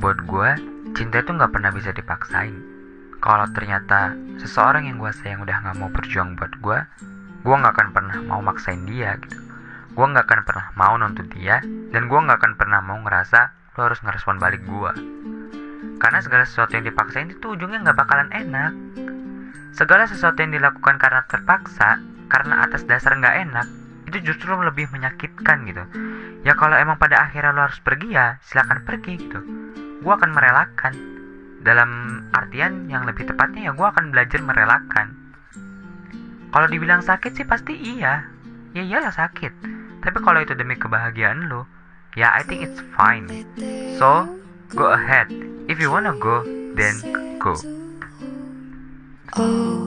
buat gue cinta itu nggak pernah bisa dipaksain. Kalau ternyata seseorang yang gue sayang udah nggak mau berjuang buat gue gue nggak akan pernah mau maksain dia gitu. Gue nggak akan pernah mau nuntut dia dan gue nggak akan pernah mau ngerasa lo harus ngerespon balik gue karena segala sesuatu yang dipaksain itu ujungnya nggak bakalan enak. Segala sesuatu yang dilakukan karena terpaksa karena atas dasar nggak enak itu justru lebih menyakitkan gitu. Ya kalau emang pada akhirnya lo harus pergi ya silakan pergi gitu gue akan merelakan. Dalam artian yang lebih tepatnya ya gue akan belajar merelakan. Kalau dibilang sakit sih pasti iya. Ya iyalah sakit. Tapi kalau itu demi kebahagiaan lo ya I think it's fine. So go ahead. If you wanna go then go. Oh,